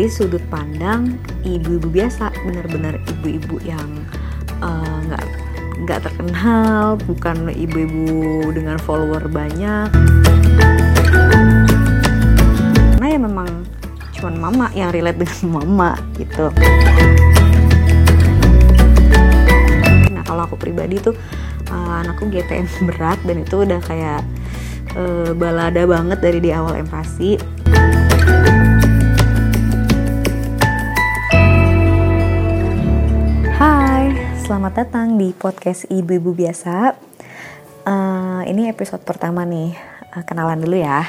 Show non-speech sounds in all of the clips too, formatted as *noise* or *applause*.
dari sudut pandang ibu-ibu biasa bener-bener ibu-ibu yang nggak uh, nggak terkenal bukan ibu-ibu dengan follower banyak. Karena ya memang cuman mama yang relate dengan *laughs* mama gitu. Nah kalau aku pribadi tuh uh, anakku GTM berat dan itu udah kayak uh, balada banget dari di awal empati selamat datang di podcast Ibu-Ibu Biasa. Uh, ini episode pertama nih, uh, kenalan dulu ya.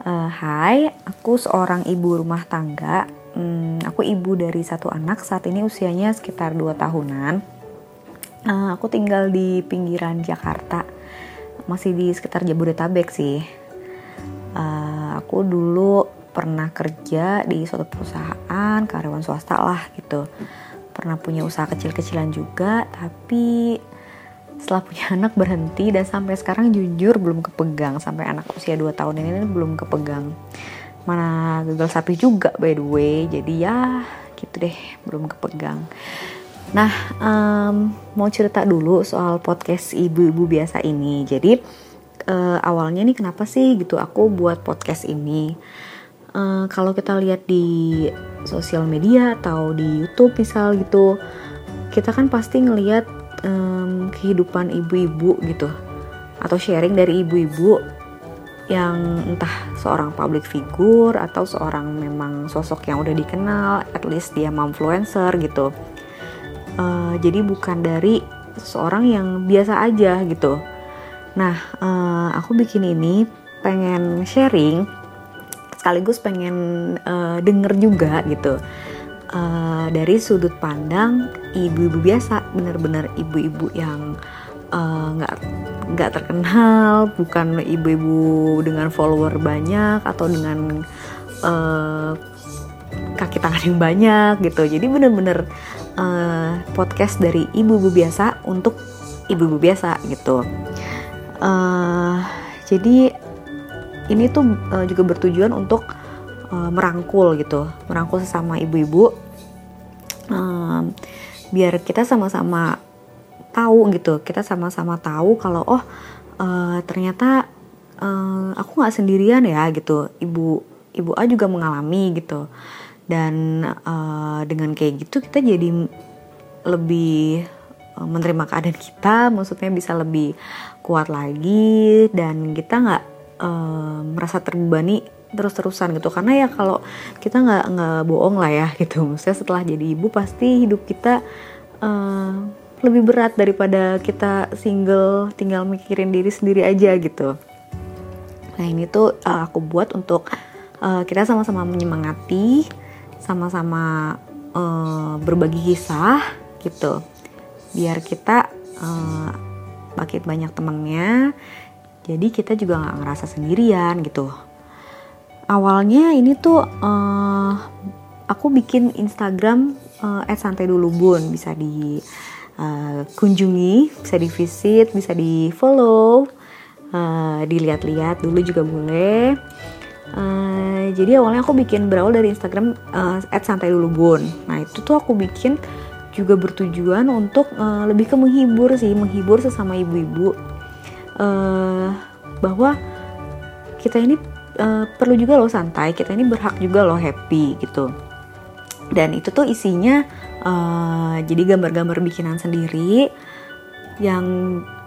Uh, hai, aku seorang ibu rumah tangga. Um, aku ibu dari satu anak, saat ini usianya sekitar 2 tahunan. Uh, aku tinggal di pinggiran Jakarta, masih di sekitar Jabodetabek sih. Uh, aku dulu pernah kerja di suatu perusahaan karyawan swasta lah gitu pernah punya usaha kecil-kecilan juga tapi setelah punya *laughs* anak berhenti dan sampai sekarang jujur belum kepegang sampai anak usia 2 tahun ini belum kepegang. Mana gagal sapi juga by the way. Jadi ya gitu deh belum kepegang. Nah um, mau cerita dulu soal podcast ibu-ibu biasa ini. Jadi uh, awalnya nih kenapa sih gitu aku buat podcast ini? Uh, kalau kita lihat di sosial media atau di YouTube misal gitu kita kan pasti ngelihat um, kehidupan ibu-ibu gitu atau sharing dari ibu-ibu yang entah seorang public figure atau seorang memang sosok yang udah dikenal at least dia influencer gitu. Uh, jadi bukan dari seorang yang biasa aja gitu. Nah uh, aku bikin ini pengen sharing sekaligus pengen uh, denger juga gitu. Uh, dari sudut pandang ibu-ibu biasa bener-bener ibu-ibu yang nggak uh, nggak terkenal bukan ibu-ibu dengan follower banyak atau dengan uh, kaki tangan yang banyak gitu. Jadi bener-bener uh, podcast dari ibu-ibu biasa untuk ibu-ibu biasa gitu. Uh, jadi ini tuh uh, juga bertujuan untuk uh, merangkul gitu, merangkul sesama ibu-ibu, uh, biar kita sama-sama tahu gitu, kita sama-sama tahu kalau oh uh, ternyata uh, aku nggak sendirian ya gitu, ibu ibu A juga mengalami gitu, dan uh, dengan kayak gitu kita jadi lebih menerima keadaan kita, maksudnya bisa lebih kuat lagi dan kita nggak merasa terbebani terus-terusan gitu. Karena ya kalau kita nggak nggak bohong lah ya *laughs* gitu. Maksudnya setelah jadi ibu pasti hidup kita uh, lebih berat daripada kita single tinggal mikirin diri sendiri aja gitu. Nah ini tuh uh, aku buat untuk uh, kita sama-sama menyemangati sama-sama uh, berbagi kisah gitu. Biar kita uh, makin banyak temennya jadi kita juga nggak ngerasa sendirian gitu. Awalnya ini tuh uh, aku bikin Instagram uh, santai dulu bun. Bisa di uh, kunjungi bisa di visit bisa di follow uh, dilihat-lihat dulu juga boleh. Uh, jadi awalnya aku bikin berawal dari Instagram uh, santai dulu bun. Nah itu tuh aku bikin juga bertujuan untuk uh, lebih ke menghibur sih. Menghibur sesama ibu-ibu uh, bahwa kita ini uh, perlu juga loh santai, kita ini berhak juga loh happy gitu. Dan itu tuh isinya uh, jadi gambar-gambar bikinan sendiri yang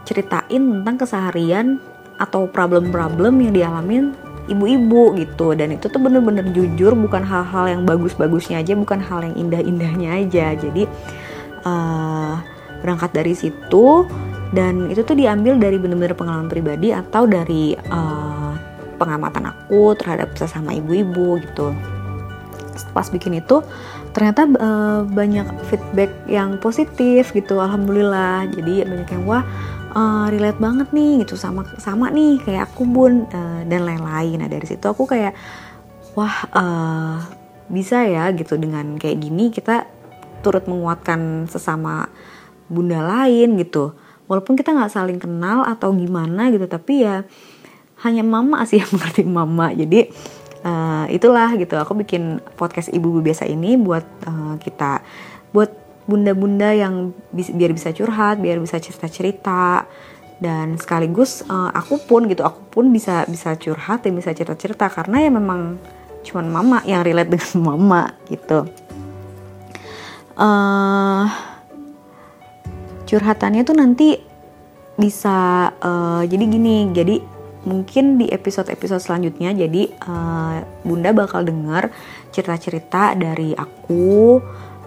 ceritain tentang keseharian atau problem-problem yang dialamin ibu-ibu gitu dan itu tuh bener-bener jujur bukan hal-hal yang bagus-bagusnya aja bukan hal yang indah-indahnya aja jadi uh, berangkat dari situ dan itu tuh diambil dari bener-bener pengalaman pribadi atau dari uh, pengamatan aku terhadap sesama ibu-ibu gitu. Pas bikin itu ternyata uh, banyak feedback yang positif gitu alhamdulillah. Jadi banyak yang wah uh, relate banget nih gitu sama sama nih kayak aku bun uh, dan lain-lain. Nah dari situ aku kayak wah uh, bisa ya gitu dengan kayak gini kita turut menguatkan sesama bunda lain gitu walaupun kita nggak saling kenal atau gimana gitu tapi ya hanya mama sih yang *laughs* mengerti mama. Jadi uh, itulah gitu. Aku bikin podcast ibu-ibu biasa ini buat uh, kita buat bunda-bunda yang bi biar bisa curhat biar bisa cerita-cerita. Dan sekaligus uh, aku pun gitu aku pun bisa bisa curhat dan bisa cerita-cerita karena ya memang cuman mama yang relate dengan *laughs* mama gitu. Uh, curhatannya tuh nanti bisa uh, jadi gini jadi mungkin di episode-episode selanjutnya jadi uh, bunda bakal dengar cerita-cerita dari aku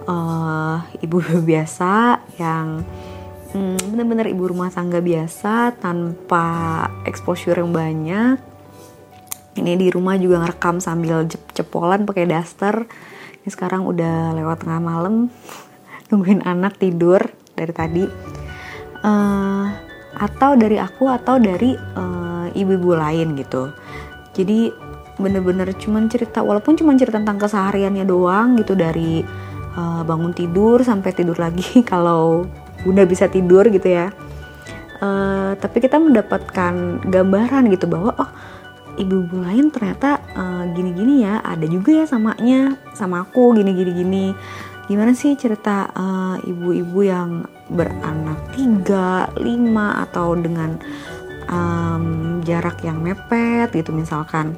uh, ibu *laughs* biasa yang hmm, bener-bener ibu rumah tangga biasa tanpa exposure yang banyak. Ini di rumah juga ngerekam sambil cepolan pakai daster. Ini sekarang udah lewat tengah malam *laughs* nungguin anak tidur dari tadi. Uh, atau dari aku atau dari uh, ibu-ibu lain gitu. Jadi bener-bener cuman cerita walaupun cuman cerita tentang kesehariannya doang gitu dari uh, bangun tidur sampai tidur lagi *laughs* kalau bunda bisa tidur gitu ya. Uh, tapi kita mendapatkan gambaran gitu bahwa oh ibu-ibu lain ternyata uh, gini-gini ya ada juga ya samanya sama aku gini-gini gini gimana sih cerita ibu-ibu uh, yang beranak tiga lima atau dengan um, jarak yang mepet gitu misalkan?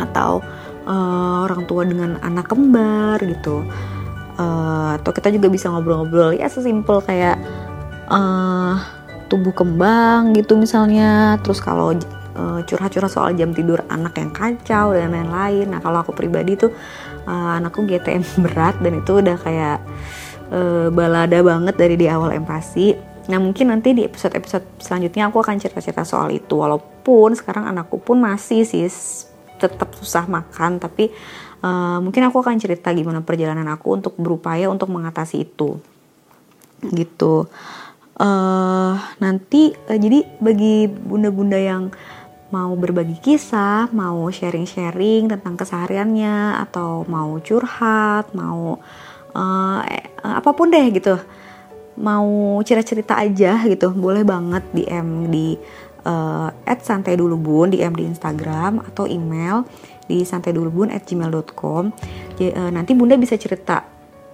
Atau uh, orang tua dengan anak kembar gitu? Uh, atau kita juga bisa ngobrol-ngobrol ya sesimpel kayak uh, tubuh kembang gitu misalnya. Terus kalau curhat-curhat soal jam tidur anak yang kacau dan lain-lain. Nah kalau aku pribadi tuh uh, anakku GTM berat dan itu udah kayak uh, balada banget dari di awal empati Nah mungkin nanti di episode-episode selanjutnya aku akan cerita-cerita soal itu. Walaupun sekarang anakku pun masih sih tetap susah makan Tapi uh, mungkin aku akan cerita gimana perjalanan aku untuk berupaya untuk mengatasi itu. Gitu. Uh, nanti uh, jadi bagi bunda-bunda yang mau berbagi kisah, mau sharing-sharing tentang kesehariannya, atau mau curhat, mau uh, eh, apa pun deh gitu, mau cerita-cerita aja gitu, boleh banget DM di uh, santai dulu bun, DM di Instagram atau email di santai dulu bun at gmail.com uh, nanti bunda bisa cerita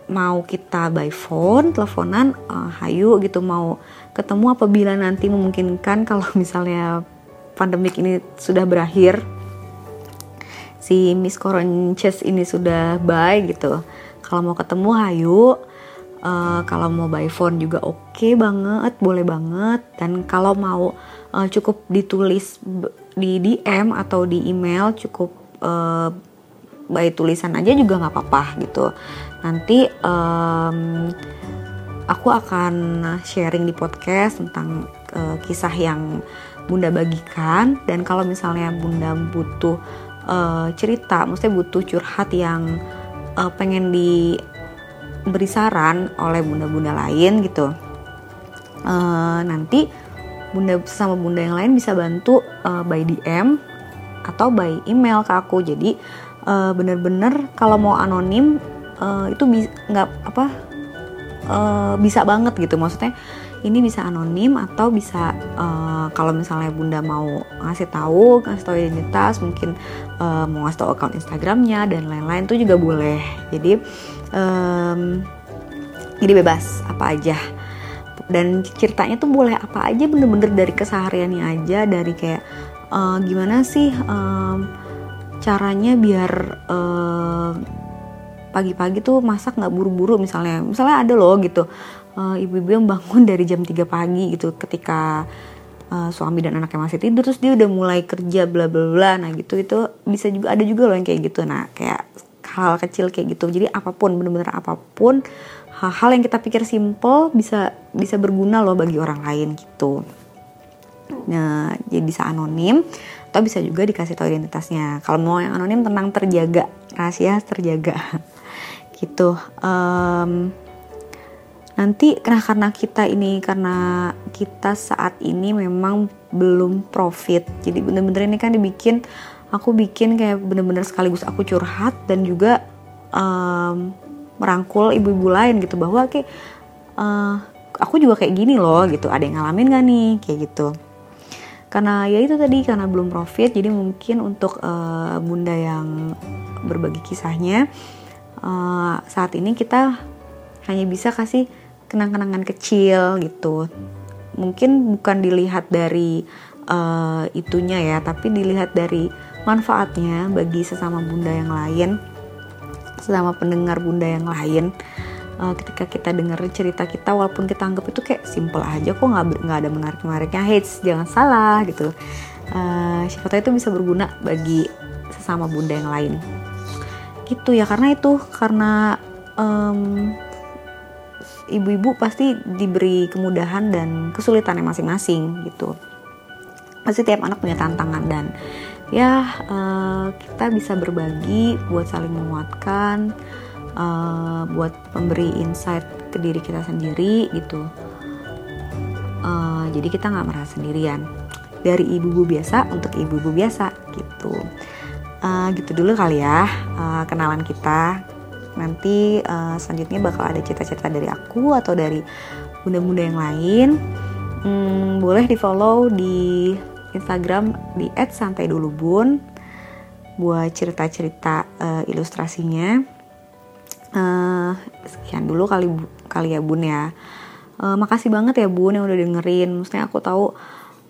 mau kita by phone teleponan uh, hayu gitu mau ketemu apabila nanti memungkinkan *laughs* kalau misalnya pandemik ini sudah berakhir si Miss Coronches ini sudah bye gitu. Kalau mau ketemu hayu. Uh, kalau mau by phone juga oke okay banget boleh banget. Dan kalau mau uh, cukup ditulis di DM atau di email cukup uh, by tulisan aja juga nggak apa-apa gitu. Nanti um, aku akan sharing di podcast tentang uh, kisah yang bunda bagikan dan kalau misalnya bunda butuh uh, cerita maksudnya butuh curhat yang uh, pengen diberi saran oleh bunda-bunda lain gitu uh, nanti bunda sama bunda yang lain bisa bantu uh, by DM atau by email ke aku. Jadi uh, bener-bener kalau mau anonim uh, itu nggak apa uh, bisa banget gitu. Maksudnya ini bisa anonim atau bisa uh, kalau misalnya bunda mau ngasih tahu ngasih tahu identitas mungkin uh, mau ngasih tahu akun Instagramnya dan lain-lain itu juga boleh. Jadi um, jadi bebas apa aja. Dan ceritanya tuh boleh apa aja bener-bener dari kesehariannya aja dari kayak uh, gimana sih um, caranya biar uh, pagi-pagi tuh masak nggak buru-buru misalnya. Misalnya ada loh gitu uh, ibu-ibu yang bangun *laughs* dari jam 3 pagi gitu ketika uh, suami dan anaknya masih tidur terus dia udah mulai kerja bla bla bla nah gitu itu bisa juga ada juga loh yang kayak gitu nah kayak hal kecil kayak gitu jadi apa pun bener-bener apa pun hal-hal yang kita pikir simple bisa bisa berguna loh bagi orang lain gitu Nah, jadi bisa anonim atau bisa juga dikasih tahu identitasnya. Kalau mau yang anonim tenang terjaga, rahasia terjaga. *laughs* gitu. Um, nanti karena karena kita ini karena kita saat ini memang belum profit. Jadi bener-bener ini kan dibikin aku bikin kayak bener-bener sekaligus aku curhat dan juga um, merangkul ibu-ibu lain gitu bahwa kayak uh, aku juga kayak gini loh gitu. Ada yang ngalamin gak nih kayak gitu karena ya itu tadi karena belum profit jadi mungkin untuk uh, bunda yang berbagi kisahnya uh, saat ini kita hanya bisa kasih kenang-kenangan kecil gitu. Mungkin bukan dilihat dari uh, itunya ya tapi dilihat dari manfaatnya bagi sesama bunda yang lain sesama pendengar bunda yang lain. Uh, ketika kita dengar cerita kita walaupun kita anggap itu kayak simple aja kok nggak nggak ada menarik menariknya hits jangan salah gitu. Uh, siapa tahu itu bisa berguna bagi sesama bunda yang lain. Gitu ya karena itu karena um, ibu-ibu pasti diberi kemudahan dan kesulitannya masing-masing gitu. Pasti tiap anak punya tantangan dan ya uh, kita bisa berbagi buat saling menguatkan uh, buat memberi insight ke diri kita sendiri gitu. Uh, jadi kita nggak merasa sendirian. Dari ibu-ibu biasa untuk ibu-ibu biasa gitu. Uh, gitu dulu kali ya uh, kenalan kita nanti uh, selanjutnya bakal ada cerita-cerita dari aku atau dari bunda-bunda yang lain. Hmm, boleh di follow di Instagram di @santai_dulu_bun buat cerita-cerita uh, ilustrasinya. Uh, sekian dulu kali kali ya bun ya. Uh, makasih banget ya bun yang udah dengerin. Maksudnya aku tahu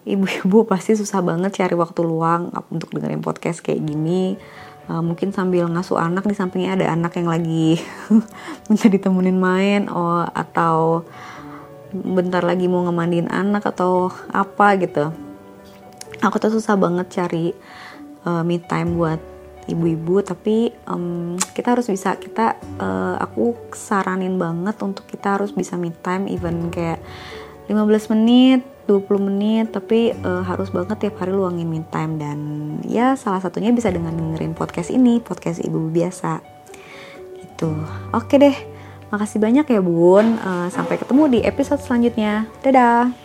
ibu-ibu pasti susah banget cari waktu luang untuk dengerin podcast kayak gini uh, mungkin sambil ngasuh anak di sampingnya ada anak yang lagi *laughs* minta ditemenin main oh atau bentar lagi mau ngemandiin anak atau apa gitu. Aku tuh susah banget cari uh, me time buat ibu-ibu tapi um, kita harus bisa kita uh, aku saranin banget untuk kita harus bisa me time even kayak 15 menit 20 menit tapi uh, harus banget tiap hari luangin me time dan ya salah satunya bisa dengan dengerin podcast ini podcast ibu biasa. Gitu. Oke deh makasih banyak ya bun. Uh, sampai ketemu di episode selanjutnya. Dadah